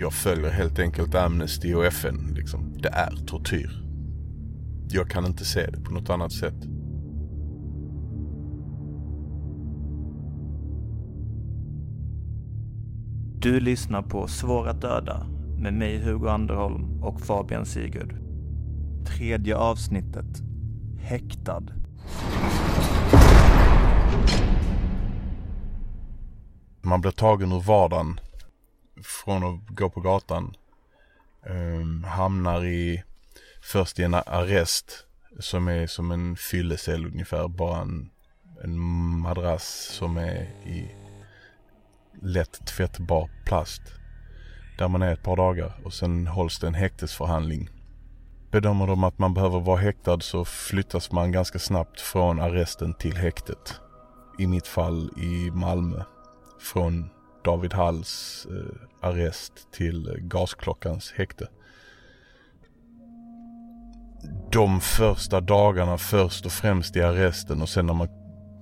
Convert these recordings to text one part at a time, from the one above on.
Jag följer helt enkelt Amnesty och FN liksom. Det är tortyr. Jag kan inte se det på något annat sätt. Du lyssnar på Svår att döda med mig Hugo Anderholm och Fabian Sigurd. Tredje avsnittet Häktad. Man blir tagen ur vardagen från att gå på gatan. Um, hamnar i, först i en arrest som är som en fyllecell ungefär. Bara en, en madrass som är i lätt tvättbar plast. Där man är ett par dagar och sen hålls det en häktesförhandling. Bedömer de att man behöver vara häktad så flyttas man ganska snabbt från arresten till häktet. I mitt fall i Malmö. Från David Halls eh, arrest till eh, Gasklockans häkte. De första dagarna först och främst i arresten och sen när man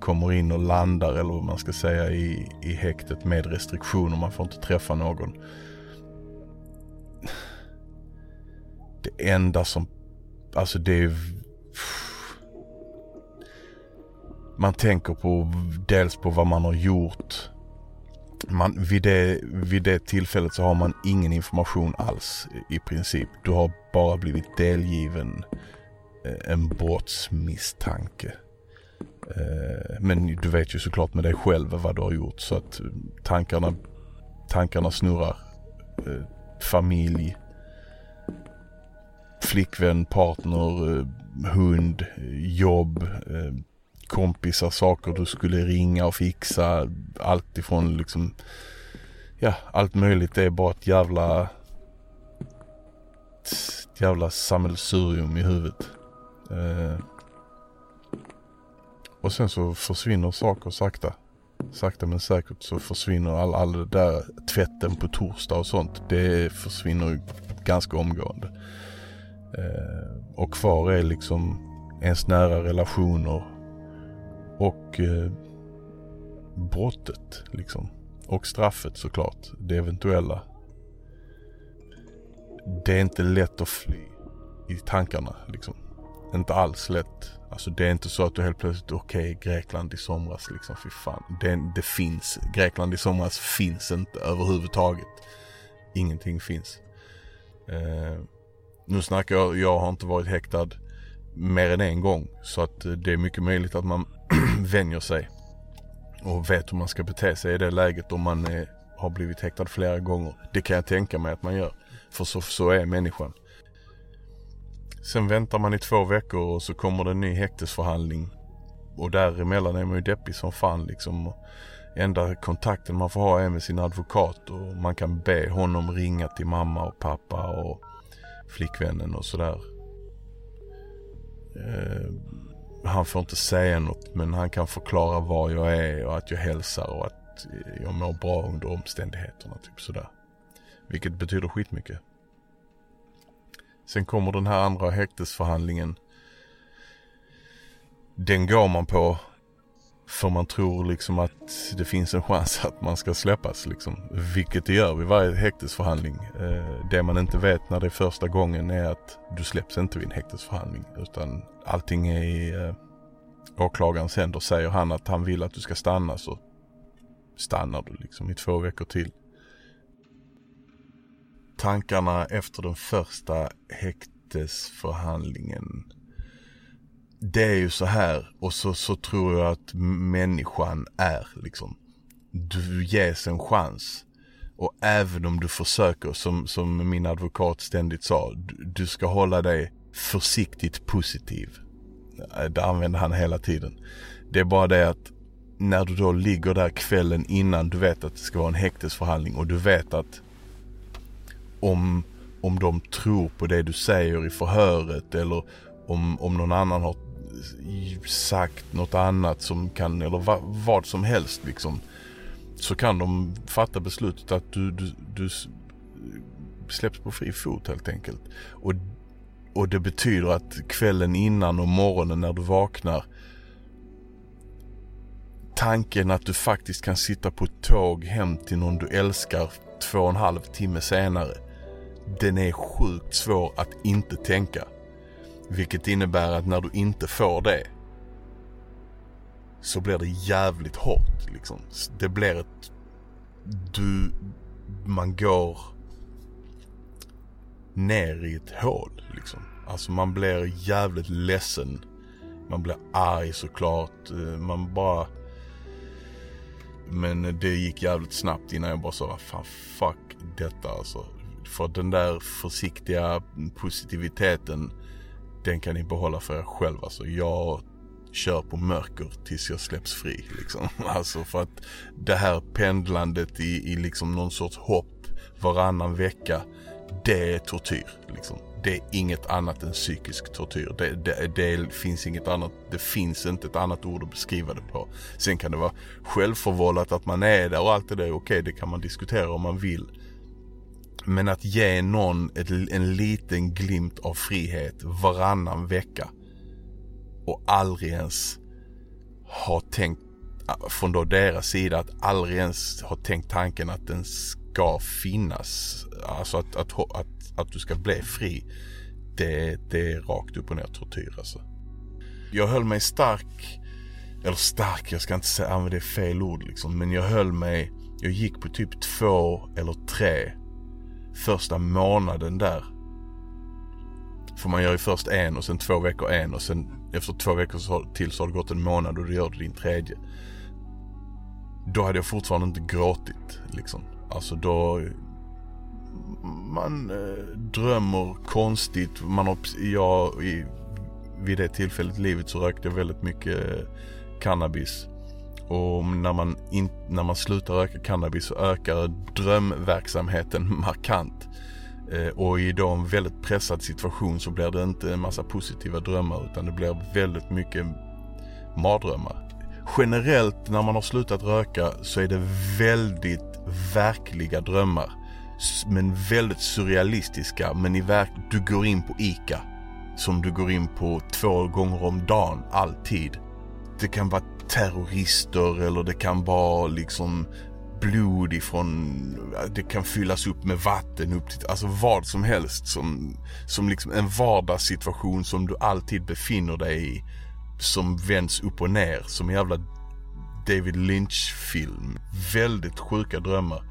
kommer in och landar eller vad man ska säga i, i häktet med restriktioner. Man får inte träffa någon. Det enda som, alltså det är man tänker på dels på vad man har gjort. Man, vid, det, vid det tillfället så har man ingen information alls i princip. Du har bara blivit delgiven eh, en brottsmisstanke. Eh, men du vet ju såklart med dig själv vad du har gjort så att eh, tankarna, tankarna snurrar. Familj, flickvän, partner, hund, jobb, kompisar, saker du skulle ringa och fixa. Allt ifrån liksom, ja allt möjligt. Det är bara ett jävla, ett jävla sammelsurium i huvudet. Eh, och sen så försvinner saker sakta. Sakta men säkert så försvinner all, all det där tvätten på torsdag och sånt. Det försvinner ganska omgående. Eh, och kvar är liksom ens nära relationer och eh, brottet liksom. Och straffet såklart. Det eventuella. Det är inte lätt att fly i tankarna liksom. Inte alls lätt. Alltså det är inte så att du helt plötsligt, okej okay, Grekland i somras liksom, fy fan. Det, det finns, Grekland i somras finns inte överhuvudtaget. Ingenting finns. Eh, nu snackar jag, jag har inte varit häktad mer än en gång. Så att eh, det är mycket möjligt att man vänjer sig. Och vet hur man ska bete sig i det läget om man är, har blivit häktad flera gånger. Det kan jag tänka mig att man gör. För så, så är människan. Sen väntar man i två veckor och så kommer det en ny häktesförhandling. Och däremellan är man ju deppig som fan liksom. Enda kontakten man får ha är med sin advokat och man kan be honom ringa till mamma och pappa och flickvännen och sådär. Eh, han får inte säga något men han kan förklara var jag är och att jag hälsar och att jag mår bra under omständigheterna. Typ sådär. Vilket betyder skitmycket. Sen kommer den här andra häktesförhandlingen. Den går man på för man tror liksom att det finns en chans att man ska släppas liksom. Vilket det gör vid varje häktesförhandling. Eh, det man inte vet när det är första gången är att du släpps inte vid en häktesförhandling. Utan allting är i eh, åklagarens händer. Säger han att han vill att du ska stanna så stannar du liksom i två veckor till tankarna efter den första häktesförhandlingen. Det är ju så här och så, så tror jag att människan är liksom. Du ges en chans. Och även om du försöker, som, som min advokat ständigt sa, du, du ska hålla dig försiktigt positiv. Äh, det använder han hela tiden. Det är bara det att när du då ligger där kvällen innan du vet att det ska vara en häktesförhandling och du vet att om, om de tror på det du säger i förhöret eller om, om någon annan har sagt något annat som kan, eller va, vad som helst liksom. Så kan de fatta beslutet att du, du, du släpps på fri fot helt enkelt. Och, och det betyder att kvällen innan och morgonen när du vaknar tanken att du faktiskt kan sitta på ett tåg hem till någon du älskar två och en halv timme senare. Den är sjukt svår att inte tänka. Vilket innebär att när du inte får det så blir det jävligt hårt liksom. Det blir ett... Du... Man går ner i ett hål liksom. Alltså man blir jävligt ledsen. Man blir arg såklart. Eh, man bara... Men det gick jävligt snabbt innan jag bara sa, fan fuck detta alltså. För den där försiktiga positiviteten, den kan ni behålla för er själva. Alltså jag kör på mörker tills jag släpps fri liksom. Alltså för att det här pendlandet i, i liksom någon sorts hopp varannan vecka, det är tortyr liksom. Det är inget annat än psykisk tortyr. Det, det, det, finns inget annat, det finns inte ett annat ord att beskriva det på. Sen kan det vara självförvållat att man är där och allt det där, okej okay, det kan man diskutera om man vill. Men att ge någon ett, en liten glimt av frihet varannan vecka och aldrig ens ha tänkt från då deras sida att aldrig ens ha tänkt tanken att den ska finnas. Alltså att, att, att, att du ska bli fri. Det, det är rakt upp och ner tortyr alltså. Jag höll mig stark, eller stark, jag ska inte säga, använda fel ord liksom. Men jag höll mig, jag gick på typ två eller tre första månaden där. För man gör ju först en och sen två veckor en och sen efter två veckor till så har det gått en månad och du gör din tredje. Då hade jag fortfarande inte gråtit liksom. Alltså då... Man eh, drömmer konstigt. Man har, jag, i, vid det tillfället i livet så rökte jag väldigt mycket eh, cannabis. Och när man, in, när man slutar röka cannabis så ökar drömverksamheten markant. Eh, och i då en väldigt pressad situation så blir det inte en massa positiva drömmar utan det blir väldigt mycket mardrömmar. Generellt när man har slutat röka så är det väldigt verkliga drömmar. Men väldigt surrealistiska. Men i verk du går in på ICA. Som du går in på två gånger om dagen, alltid. Det kan vara terrorister eller det kan vara liksom blod ifrån, det kan fyllas upp med vatten upp till, alltså vad som helst som, som liksom en vardagssituation som du alltid befinner dig i. Som vänds upp och ner som en jävla David Lynch-film. Väldigt sjuka drömmar.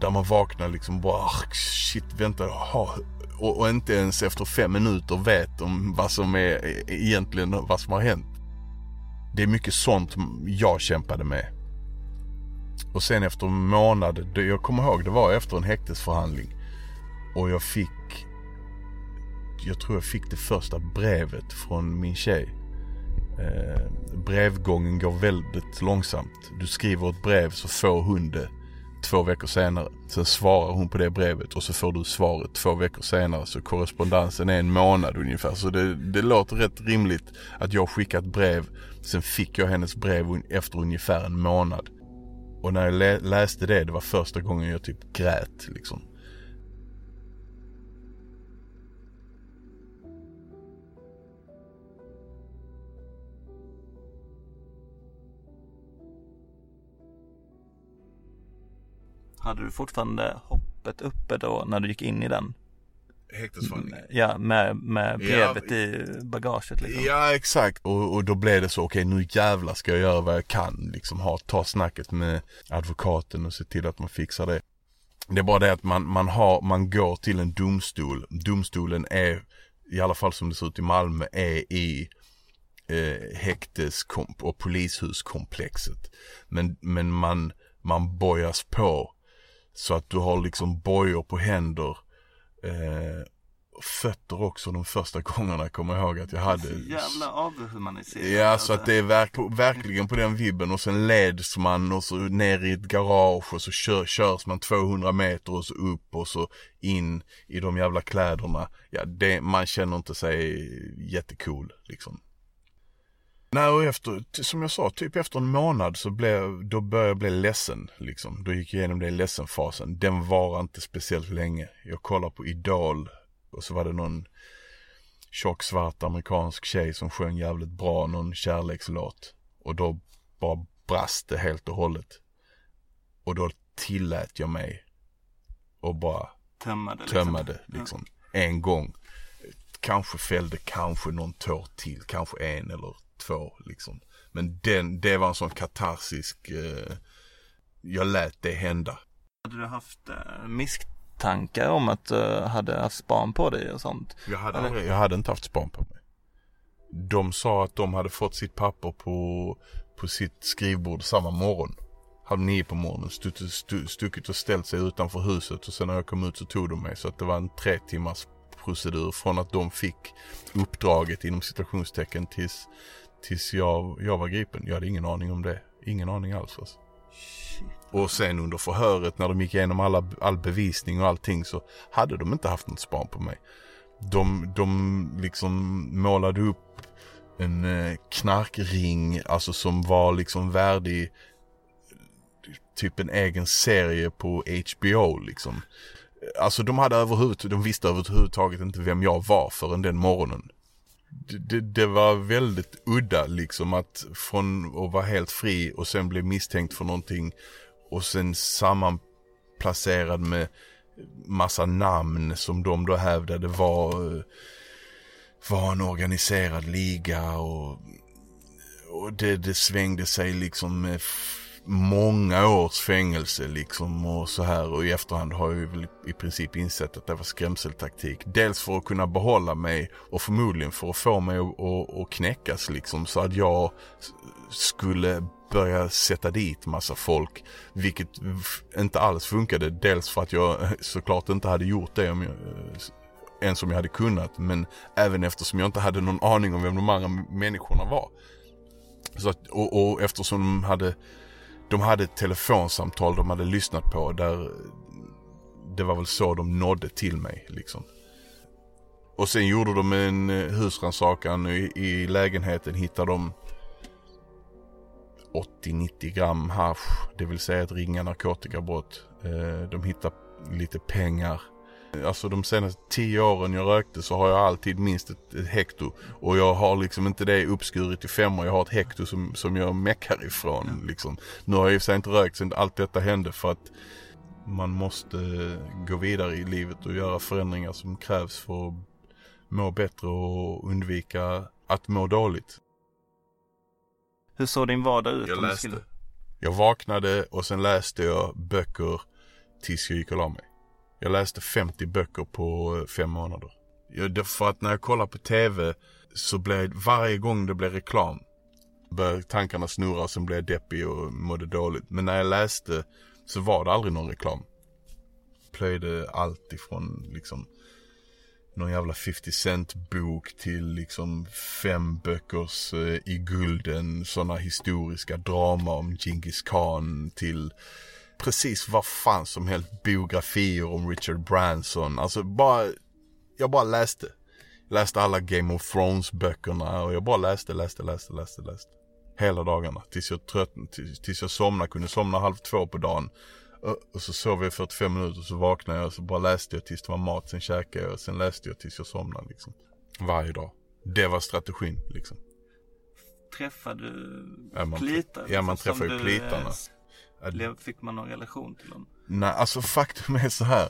Där man vaknar liksom bara, ah, shit vänta, aha. Och, och inte ens efter fem minuter vet om vad som är egentligen vad som har hänt. Det är mycket sånt jag kämpade med. Och sen efter en månad, jag kommer ihåg det var efter en häktesförhandling. Och jag fick, jag tror jag fick det första brevet från min tjej. Eh, brevgången går väldigt långsamt. Du skriver ett brev så får hon det två veckor senare. Sen svarar hon på det brevet och så får du svaret två veckor senare. Så korrespondensen är en månad ungefär. Så det, det låter rätt rimligt att jag skickat brev. Sen fick jag hennes brev efter ungefär en månad. Och när jag läste det, det var första gången jag typ grät liksom. Hade du fortfarande hoppet uppe då när du gick in i den? Häktesförhandlingen? Ja, med, med brevet ja, i bagaget liksom. Ja, exakt. Och, och då blev det så, okej okay, nu jävlar ska jag göra vad jag kan. Liksom ha, ta snacket med advokaten och se till att man fixar det. Det är bara det att man, man, har, man går till en domstol. Domstolen är, i alla fall som det ser ut i Malmö, är i eh, häktes och polishuskomplexet. Men, men man, man bojas på så att du har liksom bojor på händer. Eh, fötter också de första gångerna jag kommer ihåg att jag hade. Så jävla avhumaniserat. Ja, så att det är verk, verkligen på den vibben och sen leds man och så ner i ett garage och så kör, körs man 200 meter och så upp och så in i de jävla kläderna. Ja, det, man känner inte sig jättecool liksom. Nej, och efter, som jag sa, typ efter en månad så blev, då började jag bli ledsen liksom. Då gick jag igenom det ledsenfasen. Den var inte speciellt länge. Jag kollade på Idol och så var det någon tjock svart amerikansk tjej som sjöng jävligt bra någon kärlekslåt. Och då bara brast det helt och hållet. Och då tillät jag mig och bara Tömma det. tömma det liksom. En gång. Kanske fällde kanske någon tår till, kanske en eller två liksom. Men den, det var en sån katarsisk, eh, jag lät det hända. Hade du haft eh, misstankar om att du hade haft span på dig och sånt? Jag hade, aldrig, jag hade inte haft span på mig. De sa att de hade fått sitt papper på, på sitt skrivbord samma morgon. Halv nio på morgonen, stuckit, stu, stuckit och ställt sig utanför huset och sen när jag kom ut så tog de mig. Så att det var en tre timmars procedur från att de fick uppdraget inom citationstecken tills, tills jag, jag var gripen. Jag hade ingen aning om det. Ingen aning alls alltså. Och sen under förhöret när de gick igenom alla, all bevisning och allting så hade de inte haft något span på mig. De, de liksom målade upp en eh, knarkring, alltså som var liksom värdig typ en egen serie på HBO liksom. Alltså de hade överhuvud, de visste överhuvudtaget inte vem jag var förrän den morgonen. Det, det, var väldigt udda liksom att från att vara helt fri och sen bli misstänkt för någonting och sen sammanplacerad med massa namn som de då hävdade var, var en organiserad liga och, och det, det svängde sig liksom med många års fängelse liksom och så här och i efterhand har jag väl i princip insett att det var skrämseltaktik. Dels för att kunna behålla mig och förmodligen för att få mig att, att, att knäckas liksom så att jag skulle börja sätta dit massa folk. Vilket inte alls funkade. Dels för att jag såklart inte hade gjort det om jag, eh, ens om jag hade kunnat. Men även eftersom jag inte hade någon aning om vem de andra människorna var. Så att, och, och eftersom de hade, de hade ett telefonsamtal de hade lyssnat på där det var väl så de nådde till mig liksom. Och sen gjorde de en eh, husrannsakan i, i lägenheten hittade de 80-90 gram hasch, det vill säga ett ringa narkotikabrott. Eh, de hittade lite pengar. Alltså de senaste 10 åren jag rökte så har jag alltid minst ett, ett hekto. Och jag har liksom inte det uppskuret i femmor. Jag har ett hekto som, som jag meckar ifrån. Liksom. Nu har jag i och för sig inte rökt sen allt detta hände för att man måste gå vidare i livet och göra förändringar som krävs för att må bättre och undvika att må dåligt. Hur såg din vardag ut? Jag läste. Jag vaknade och sen läste jag böcker tills jag gick och la mig. Jag läste 50 böcker på eh, fem månader. Jag, för att när jag kollar på tv så blir varje gång det blev reklam började tankarna snurra och sen blev jag deppig och mådde dåligt. Men när jag läste så var det aldrig någon reklam. Plöjde allt ifrån liksom någon jävla 50 cent bok till liksom fem böckers eh, i gulden sådana historiska drama om Genghis Khan till precis vad fan som helst biografier om Richard Branson. Alltså bara, jag bara läste. Läste alla Game of Thrones böckerna och jag bara läste, läste, läste, läste, läste. Hela dagarna tills jag tröttnade, tills, tills jag somnade, kunde somna halv två på dagen. Och, så sov jag i 45 minuter och så vaknade jag och så bara läste jag tills det var mat, sen käkade jag och sen läste jag tills jag somnade liksom. Varje dag. Det var strategin liksom. Träffade du Ja, man- plitar? ja, man liksom, träffar ju som du, plitarna. Eh, Fick man någon relation till dem? Nej, alltså faktum är så här.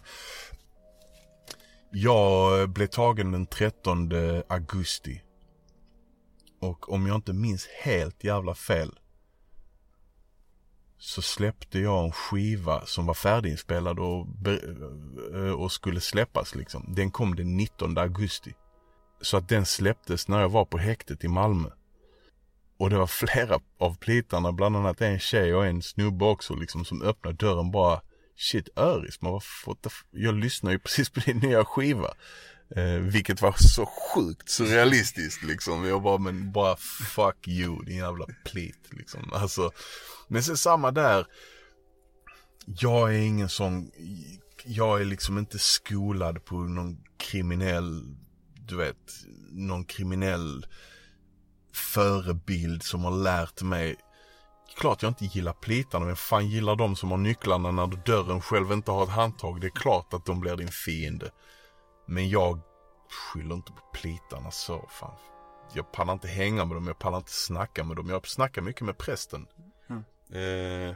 Jag blev tagen den 13 augusti. Och om jag inte minns helt jävla fel. Så släppte jag en skiva som var färdiginspelad och, be- och skulle släppas liksom. Den kom den 19 augusti. Så att den släpptes när jag var på häktet i Malmö. Och det var flera av plitarna, bland annat en tjej och en snubbe också liksom som öppnade dörren bara Shit Öris, man var jag lyssnar ju precis på din nya skiva. Eh, vilket var så sjukt surrealistiskt liksom. Jag bara, men bara fuck you din jävla plit liksom. Alltså, men sen samma där. Jag är ingen sån, jag är liksom inte skolad på någon kriminell, du vet, någon kriminell förebild som har lärt mig Klart jag inte gillar plitarna men fan gillar de som har nycklarna när dörren själv inte har ett handtag. Det är klart att de blir din fiende. Men jag skyller inte på plitarna så fan. Jag pallar inte hänga med dem, jag pallar inte snacka med dem. Jag snackar mycket med prästen. Mm. Eh,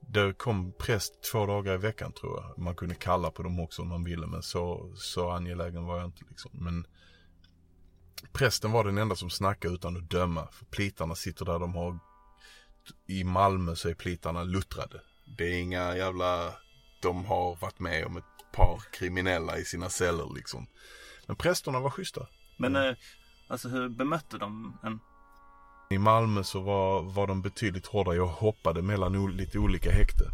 det kom präst två dagar i veckan tror jag. Man kunde kalla på dem också om man ville men så, så angelägen var jag inte liksom. Men prästen var den enda som snackade utan att döma. För plitarna sitter där de har i Malmö så är plitarna luttrade. Det är inga jävla, de har varit med om ett par kriminella i sina celler liksom. Men prästerna var schyssta. Men eh, alltså hur bemötte de en? I Malmö så var, var de betydligt hårdare. Jag hoppade mellan lite olika häkte.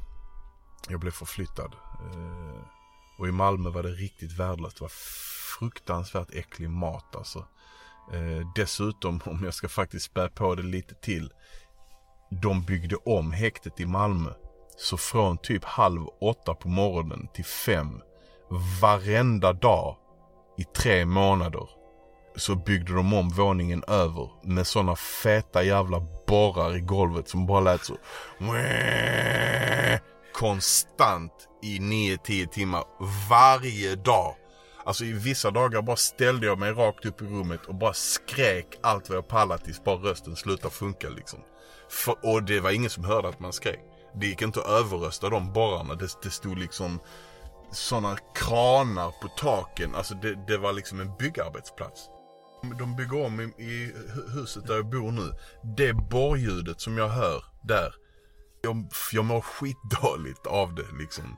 Jag blev förflyttad. Eh, och i Malmö var det riktigt värdelöst. Det var fruktansvärt äcklig mat alltså. Eh, dessutom, om jag ska faktiskt spä på det lite till. De byggde om häktet i Malmö. Så från typ halv åtta på morgonen till fem varenda dag i tre månader så byggde de om våningen över med såna feta jävla borrar i golvet som bara lät så konstant i 9-10 timmar varje dag. Alltså i vissa dagar bara ställde jag mig rakt upp i rummet och bara skrek allt vad jag pallade tills bara rösten slutade funka liksom. För, och det var ingen som hörde att man skrek. Det gick inte att överrösta de borrarna. Det, det stod liksom sådana kranar på taken. Alltså det, det var liksom en byggarbetsplats. De bygger om i, i huset där jag bor nu. Det borrljudet som jag hör där. Jag, jag mår skitdåligt av det liksom.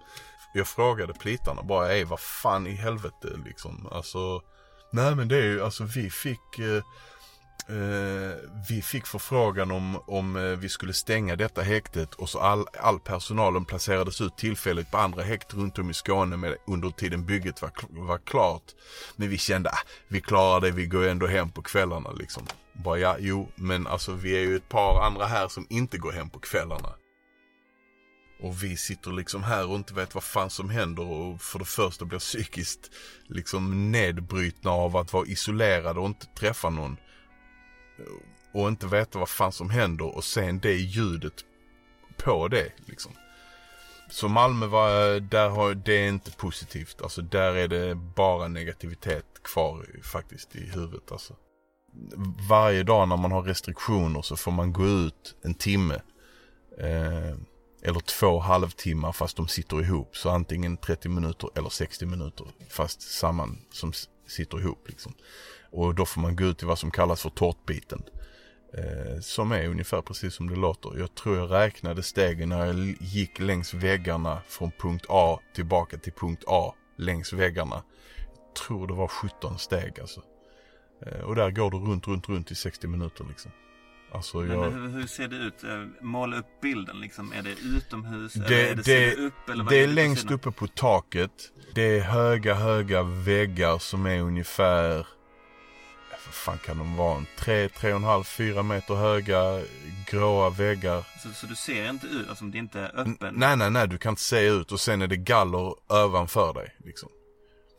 Jag frågade plitarna bara, ej vad fan i helvete liksom. Alltså, nej men det är ju, alltså vi fick eh, Eh, vi fick förfrågan om, om eh, vi skulle stänga detta häktet och så all, all personalen placerades ut tillfälligt på andra häkt runt om i Skåne med, under tiden bygget var, var klart. Men vi kände, ah, vi klarar det, vi går ändå hem på kvällarna liksom. Bara ja, jo, men alltså vi är ju ett par andra här som inte går hem på kvällarna. Och vi sitter liksom här och inte vet vad fan som händer och för det första blir psykiskt liksom nedbrytna av att vara isolerade och inte träffa någon och inte veta vad fan som händer och sen det ljudet på det liksom. Så Malmö var, där har, det är inte positivt. Alltså där är det bara negativitet kvar faktiskt i huvudet alltså. Varje dag när man har restriktioner så får man gå ut en timme. Eh, eller två halvtimmar fast de sitter ihop. Så antingen 30 minuter eller 60 minuter fast samman som sitter ihop liksom. Och då får man gå ut i vad som kallas för tårtbiten. Eh, som är ungefär precis som det låter. Jag tror jag räknade stegen när jag gick längs väggarna från punkt A tillbaka till punkt A längs väggarna. Jag tror det var 17 steg alltså. Eh, och där går du runt, runt, runt i 60 minuter liksom. Alltså Men jag... hur, hur ser det ut? Eh, Måla upp bilden liksom. Är det utomhus? eller Det, är det, det, det upp? Eller vad det är på längst sidan? uppe på taket. Det är höga, höga väggar som är ungefär, vad fan kan de vara, tre, tre och en halv, fyra meter höga gråa väggar. Så, så du ser inte ut, alltså det är inte N- öppen? Nej, nej, nej, du kan inte se ut och sen är det galler ovanför dig. Liksom.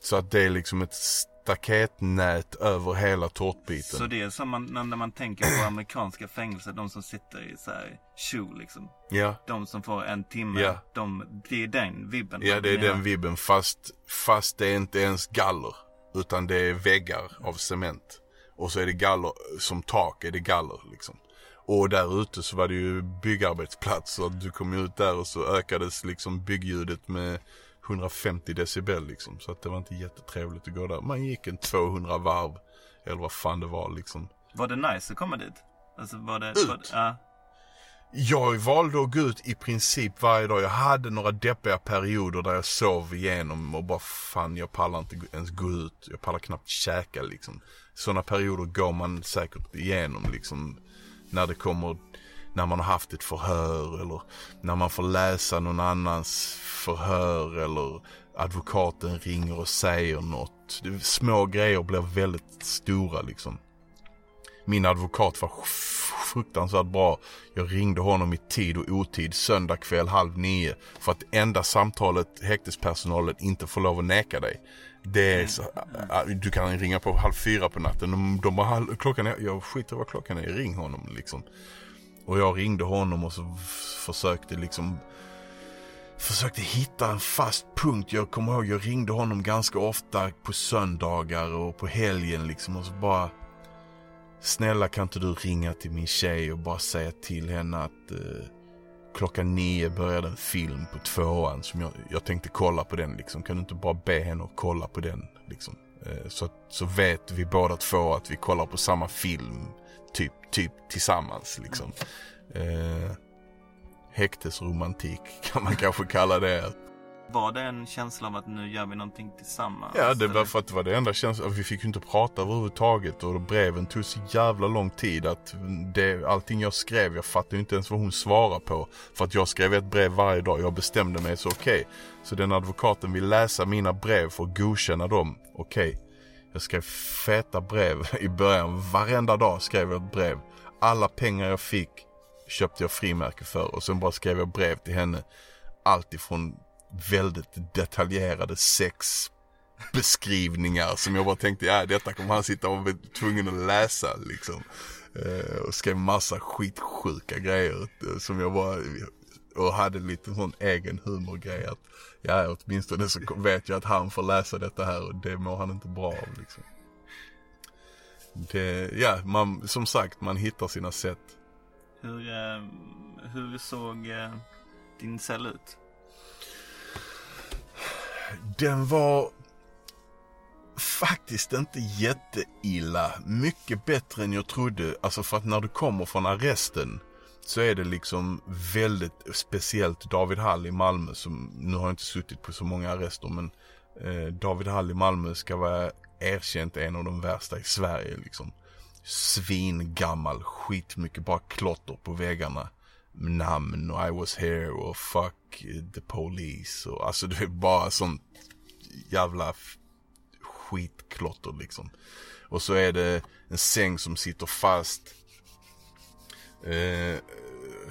Så att det är liksom ett staketnät över hela tårtbiten. Så det är som man, när man tänker på amerikanska fängelser, de som sitter i så här shoe liksom. Ja, De som får en timme, Ja. de, det är den vibben. ja det är den vibben fast, fast det är inte ens galler. Utan det är väggar av cement. Och så är det galler, som tak är det galler liksom. Och där ute så var det ju byggarbetsplats så du kom ut där och så ökades liksom byggljudet med 150 decibel liksom. Så att det var inte jättetrevligt att gå där. Man gick en 200 varv. Eller vad fan det var liksom. Var det nice att komma dit? Alltså var det... Ut? Var, det- ja. Jag valde att gå ut i princip varje dag. Jag hade några deppiga perioder där jag sov igenom och bara fan jag pallar inte ens gå ut. Jag pallar knappt käka liksom. Sådana perioder går man säkert igenom liksom. När det kommer, när man har haft ett förhör eller när man får läsa någon annans förhör eller advokaten ringer och säger något. Små grejer blir väldigt stora liksom. Min advokat var fruktansvärt bra. Jag ringde honom i tid och otid söndag kväll halv nio. För att det enda samtalet häktespersonalen inte får lov att neka dig. Det är så, äh, du kan ringa på halv fyra på natten. De, de bara, "Hall- klockan är, jag skiter vad klockan är, ring honom liksom. Och jag ringde honom och så försökte liksom Försökte hitta en fast punkt. Jag kommer ihåg jag ringde honom ganska ofta på söndagar och på helgen liksom och så bara Snälla kan inte du ringa till min tjej och bara säga till henne att eh, klockan nio började en film på tvåan som jag, jag tänkte kolla på den liksom. Kan du inte bara be henne att kolla på den liksom? Eh, så, så vet vi båda två att vi kollar på samma film. Typ, typ tillsammans liksom. Eh, häktesromantik kan man kanske kalla det. Var det en känsla av att nu gör vi någonting tillsammans? Ja, det var för att det var det enda känslan. Vi fick ju inte prata överhuvudtaget och breven tog så jävla lång tid att det, allting jag skrev, jag fattade inte ens vad hon svarade på. För att jag skrev ett brev varje dag. Jag bestämde mig så okej. Okay. Så den advokaten vill läsa mina brev för att godkänna dem. Okej. Okay. Jag skrev feta brev i början. Varenda dag skrev jag ett brev. Alla pengar jag fick köpte jag frimärke för och sen bara skrev jag brev till henne. Allt ifrån väldigt detaljerade sexbeskrivningar som jag bara tänkte, ja detta kommer han sitta och vara tvungen att läsa liksom. Eh, och skrev massa skitsjuka grejer eh, som jag bara, och hade lite sån egen humorgrej att, ja åtminstone så vet jag att han får läsa detta här och det mår han inte bra av liksom. Det, ja, man, som sagt, man hittar sina sätt. Hur, eh, hur såg eh, din cell ut? Den var faktiskt inte jätteilla. Mycket bättre än jag trodde. Alltså för att när du kommer från arresten så är det liksom väldigt speciellt David Hall i Malmö som, nu har jag inte suttit på så många arrester men eh, David Hall i Malmö ska vara erkänt en av de värsta i Sverige liksom. Svingammal, skitmycket bara klotter på väggarna namn och I was here och fuck the police och alltså det är bara sånt jävla skitklotter liksom. Och så är det en säng som sitter fast. Eh,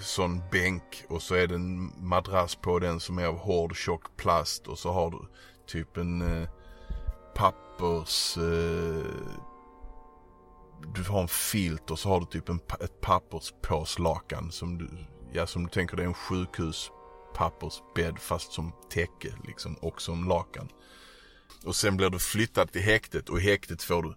sån bänk och så är det en madrass på den som är av hård tjock plast och så har du typ en eh, pappers eh, du har en filt och så har du typ en, ett papperspåslakan som du, ja som du tänker det är en sjukhus pappersbädd fast som täcke liksom och som lakan. Och sen blir du flyttad till häktet och i häktet får du,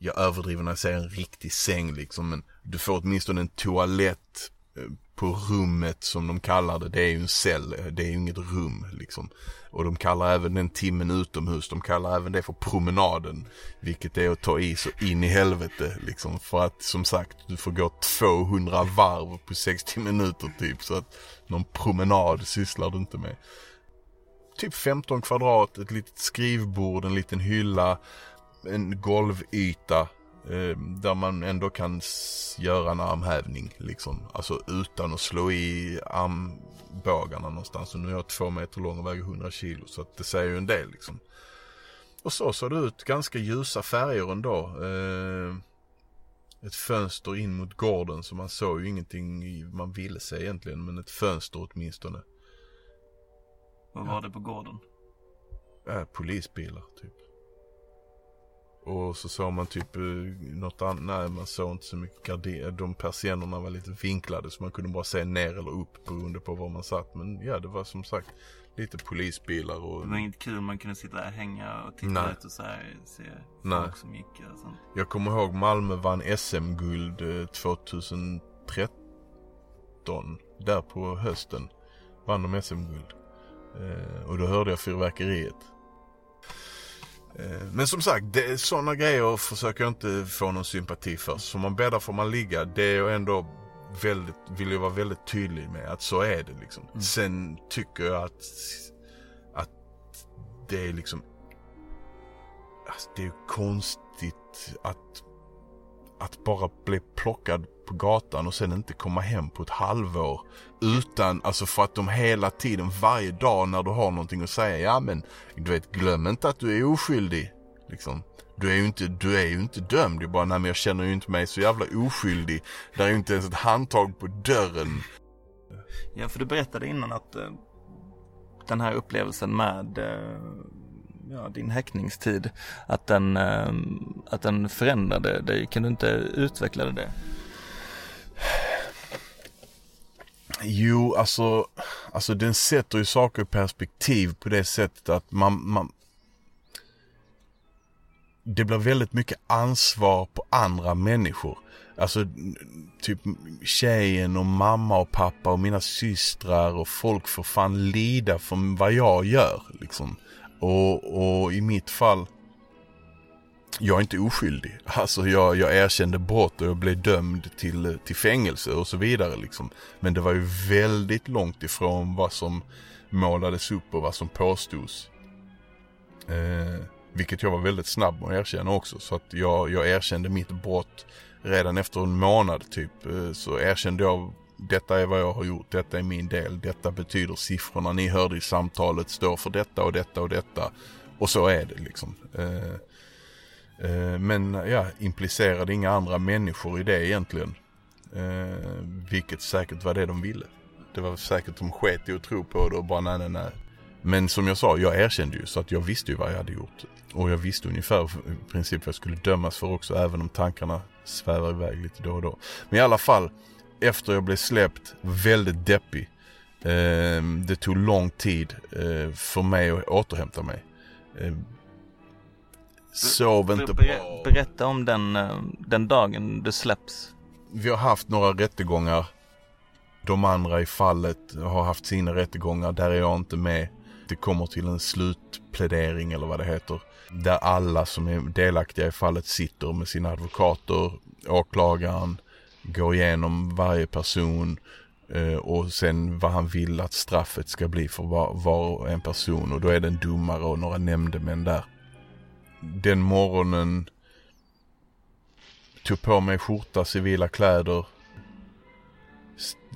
jag överdriver när jag säger en riktig säng liksom men du får åtminstone en toalett eh, på rummet som de kallar det. Det är ju en cell, det är ju inget rum liksom. Och de kallar även den timmen utomhus, de kallar även det för promenaden. Vilket är att ta i så in i helvete liksom. För att som sagt, du får gå 200 varv på 60 minuter typ. Så att någon promenad sysslar du inte med. Typ 15 kvadrat, ett litet skrivbord, en liten hylla, en golvyta Eh, där man ändå kan göra en armhävning liksom. Alltså utan att slå i armbågarna någonstans. Och nu är jag två meter lång och väger 100 kilo så att det säger ju en del liksom. Och så såg det ut, ganska ljusa färger ändå. Eh, ett fönster in mot gården så man såg ju ingenting man ville se egentligen. Men ett fönster åtminstone. Vad var det på gården? Äh, polisbilar typ. Och så såg man typ eh, något annat, nej man såg inte så mycket gardiner. De persiennerna var lite vinklade så man kunde bara se ner eller upp beroende på var man satt. Men ja, det var som sagt lite polisbilar och... Det var inget kul man kunde sitta där och hänga och titta nej. ut och så här, se nej. folk som gick och sånt. Jag kommer ihåg Malmö vann SM-guld 2013. Eh, där på hösten vann de SM-guld. Eh, och då hörde jag fyrverkeriet. Eh, men som sagt, det, sådana grejer försöker jag inte få någon sympati för. Så man bäddar får man ligga. Det är jag ändå väldigt, vill jag vara väldigt tydlig med att så är det liksom. Mm. Sen tycker jag att, att det är liksom, alltså det är konstigt att, att bara bli plockad på gatan och sen inte komma hem på ett halvår. Utan, alltså för att de hela tiden, varje dag när du har någonting att säga, ja men du vet glöm inte att du är oskyldig. Liksom. Du är ju inte, du är ju inte dömd. Du bara, nej men jag känner ju inte mig så jävla oskyldig. Det är ju inte ens ett handtag på dörren. Ja, för du berättade innan att uh, den här upplevelsen med uh, ja, din häktningstid, att den, ehm, att den förändrade dig. Kan du inte utveckla det? Jo, alltså, alltså den sätter ju saker i perspektiv på det sättet att man, man det blir väldigt mycket ansvar på andra människor. Alltså typ tjejen och mamma och pappa och mina systrar och folk får fan lida för vad jag gör liksom. Och, och i mitt fall, jag är inte oskyldig. Alltså jag, jag erkände brott och jag blev dömd till, till fängelse och så vidare liksom. Men det var ju väldigt långt ifrån vad som målades upp och vad som påstods. Eh, vilket jag var väldigt snabb med att erkänna också. Så att jag, jag erkände mitt brott redan efter en månad typ. Eh, så erkände jag detta är vad jag har gjort, detta är min del, detta betyder siffrorna ni hörde i samtalet står för detta och detta och detta. Och så är det liksom. Eh, eh, men ja, implicerade inga andra människor i det egentligen. Eh, vilket säkert var det de ville. Det var säkert de sket i att tro på det och bara nej nej nej. Men som jag sa, jag erkände ju så att jag visste ju vad jag hade gjort. Och jag visste ungefär i princip vad jag skulle dömas för också även om tankarna svävar iväg lite då och då. Men i alla fall, efter jag blev släppt, väldigt deppig. Eh, det tog lång tid eh, för mig att återhämta mig. Eh, sov inte bra. Berätta om den, eh, den dagen du släpps. Vi har haft några rättegångar. De andra i fallet har haft sina rättegångar, där är jag inte med. Det kommer till en slutplädering eller vad det heter. Där alla som är delaktiga i fallet sitter med sina advokater, åklagaren, går igenom varje person eh, och sen vad han vill att straffet ska bli för var, var en person och då är det en domare och några nämndemän där. Den morgonen tog på mig skjorta, civila kläder.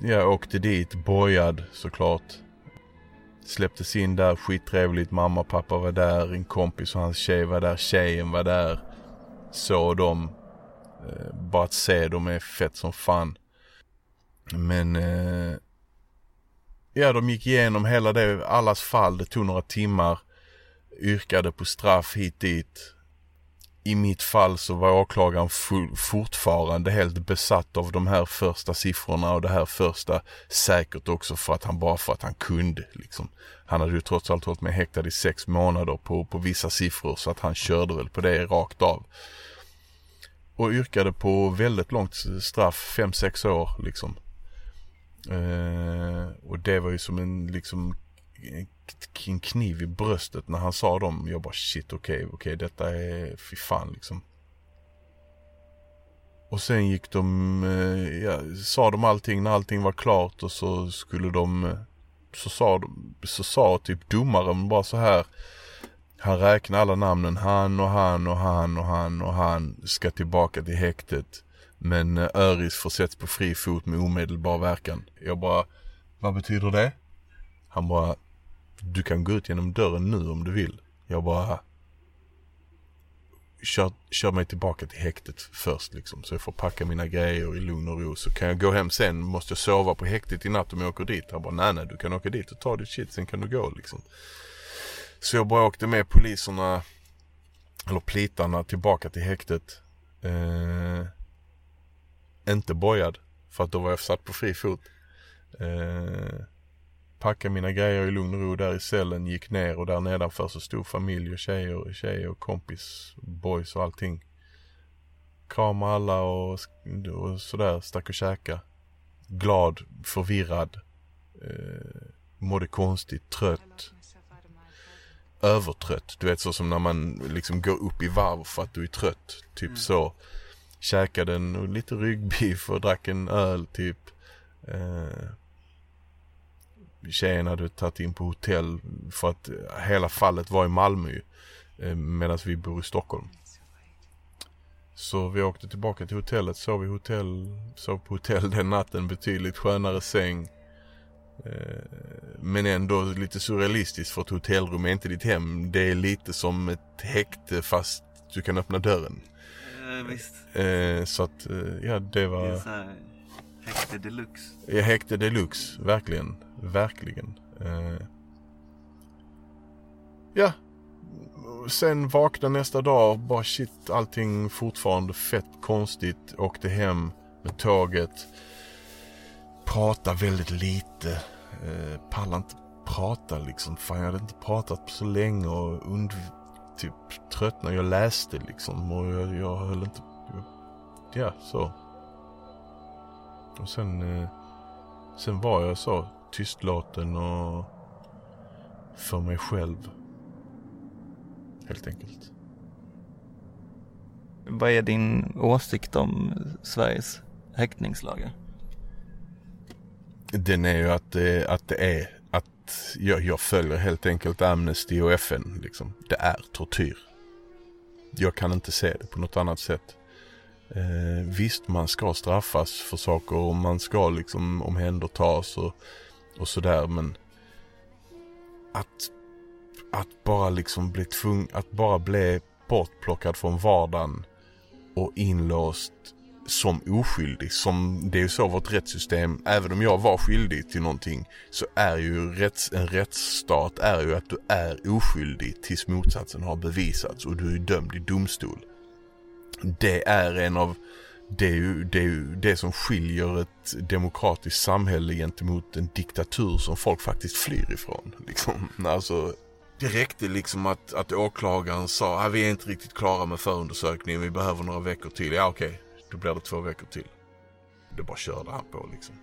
Jag åkte dit, bojad såklart. Släpptes in där, skittrevligt. Mamma och pappa var där, en kompis och hans tjej var där, tjejen var där. Såg dem. Eh, bara att se dem är fett som fan. Men eh, ja, de gick igenom hela det, allas fall. Det tog några timmar. Yrkade på straff hit dit i mitt fall så var åklagaren fortfarande helt besatt av de här första siffrorna och det här första. Säkert också för att han bara för att han kunde liksom. Han hade ju trots allt hållit mig häktad i sex månader på, på vissa siffror så att han körde väl på det rakt av. Och yrkade på väldigt långt straff, fem sex år liksom. Eh, och det var ju som en liksom en kniv i bröstet när han sa dem. Jag bara shit okej, okay, okej okay, detta är fy fan liksom. Och sen gick de, eh, ja, sa de allting när allting var klart och så skulle de, eh, så sa, de, så sa typ domaren bara så här. Han räknar alla namnen, han och han och han och han och han ska tillbaka till häktet. Men eh, Öris försätts på fri fot med omedelbar verkan. Jag bara, vad betyder det? Han bara, du kan gå ut genom dörren nu om du vill. Jag bara kör, kör mig tillbaka till häktet först liksom. Så jag får packa mina grejer i lugn och ro. Så kan jag gå hem sen. Måste jag sova på häktet i natt om jag åker dit? Han bara nej nej du kan åka dit och ta ditt shit sen kan du gå liksom. Så jag bara åkte med poliserna eller plitarna tillbaka till häktet. Eh, inte bojad för att då var jag satt på fri fot. Eh, packade mina grejer i lugn och ro där i cellen, gick ner och där nedanför så stod familj och tjejer, tjejer och kompis, boys och allting. Kramade alla och, och sådär, stack och käka. Glad, förvirrad, eh, mådde konstigt, trött. Övertrött, du vet så som när man liksom går upp i varv för att du är trött. Typ mm. så. Käkade en, lite ryggbiff och drack en öl typ. Eh, tjejen hade tagit in på hotell för att hela fallet var i Malmö eh, medan vi bor i Stockholm. Så vi åkte tillbaka till hotellet, sov i hotell, sov på hotell den natten, betydligt skönare säng. Eh, men ändå lite surrealistiskt för ett hotellrum är inte ditt hem. Det är lite som ett häkte fast du kan öppna dörren. Eh, visst. Eh, så att, ja det var... Det här, häkte deluxe. Ja, häkte deluxe, verkligen. Verkligen. Eh, ja. Sen vaknade nästa dag bara shit allting fortfarande fett konstigt. Åkte hem med tåget. Prata väldigt lite. Eh, pallar inte prata liksom. Fan jag hade inte pratat på så länge och und typ tröttnade. Jag läste liksom och jag, jag höll inte... Ja, så. Och sen... Eh, sen var jag så tystlåten och för mig själv. Helt enkelt. Vad är din åsikt om Sveriges häktningslagar? Den är ju att det, att det är att jag, jag följer helt enkelt Amnesty och FN liksom. Det är tortyr. Jag kan inte se det på något annat sätt. Eh, visst, man ska straffas för saker och man ska liksom omhändertas och, och sådär men att, att bara liksom bli tvungen, att bara bli bortplockad från vardagen och inlåst som oskyldig. Som det är ju så vårt rättssystem, även om jag var skyldig till någonting så är ju rätts, en rättsstat är ju att du är oskyldig tills motsatsen har bevisats och du är dömd i domstol. Det är en av det är, ju, det är ju det som skiljer ett demokratiskt samhälle gentemot en diktatur som folk faktiskt flyr ifrån. Liksom. Alltså, det räckte liksom att, att åklagaren sa att vi är inte riktigt klara med förundersökningen, vi behöver några veckor till. Ja okej, okay då blir det två veckor till. Det bara körde han på liksom.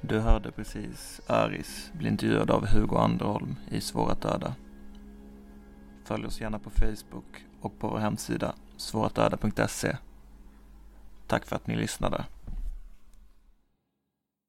Du hörde precis Aris bli intervjuad av Hugo Anderholm i Svåra döda. Följ oss gärna på Facebook och på vår hemsida svåratdöda.se. Tack för att ni lyssnade.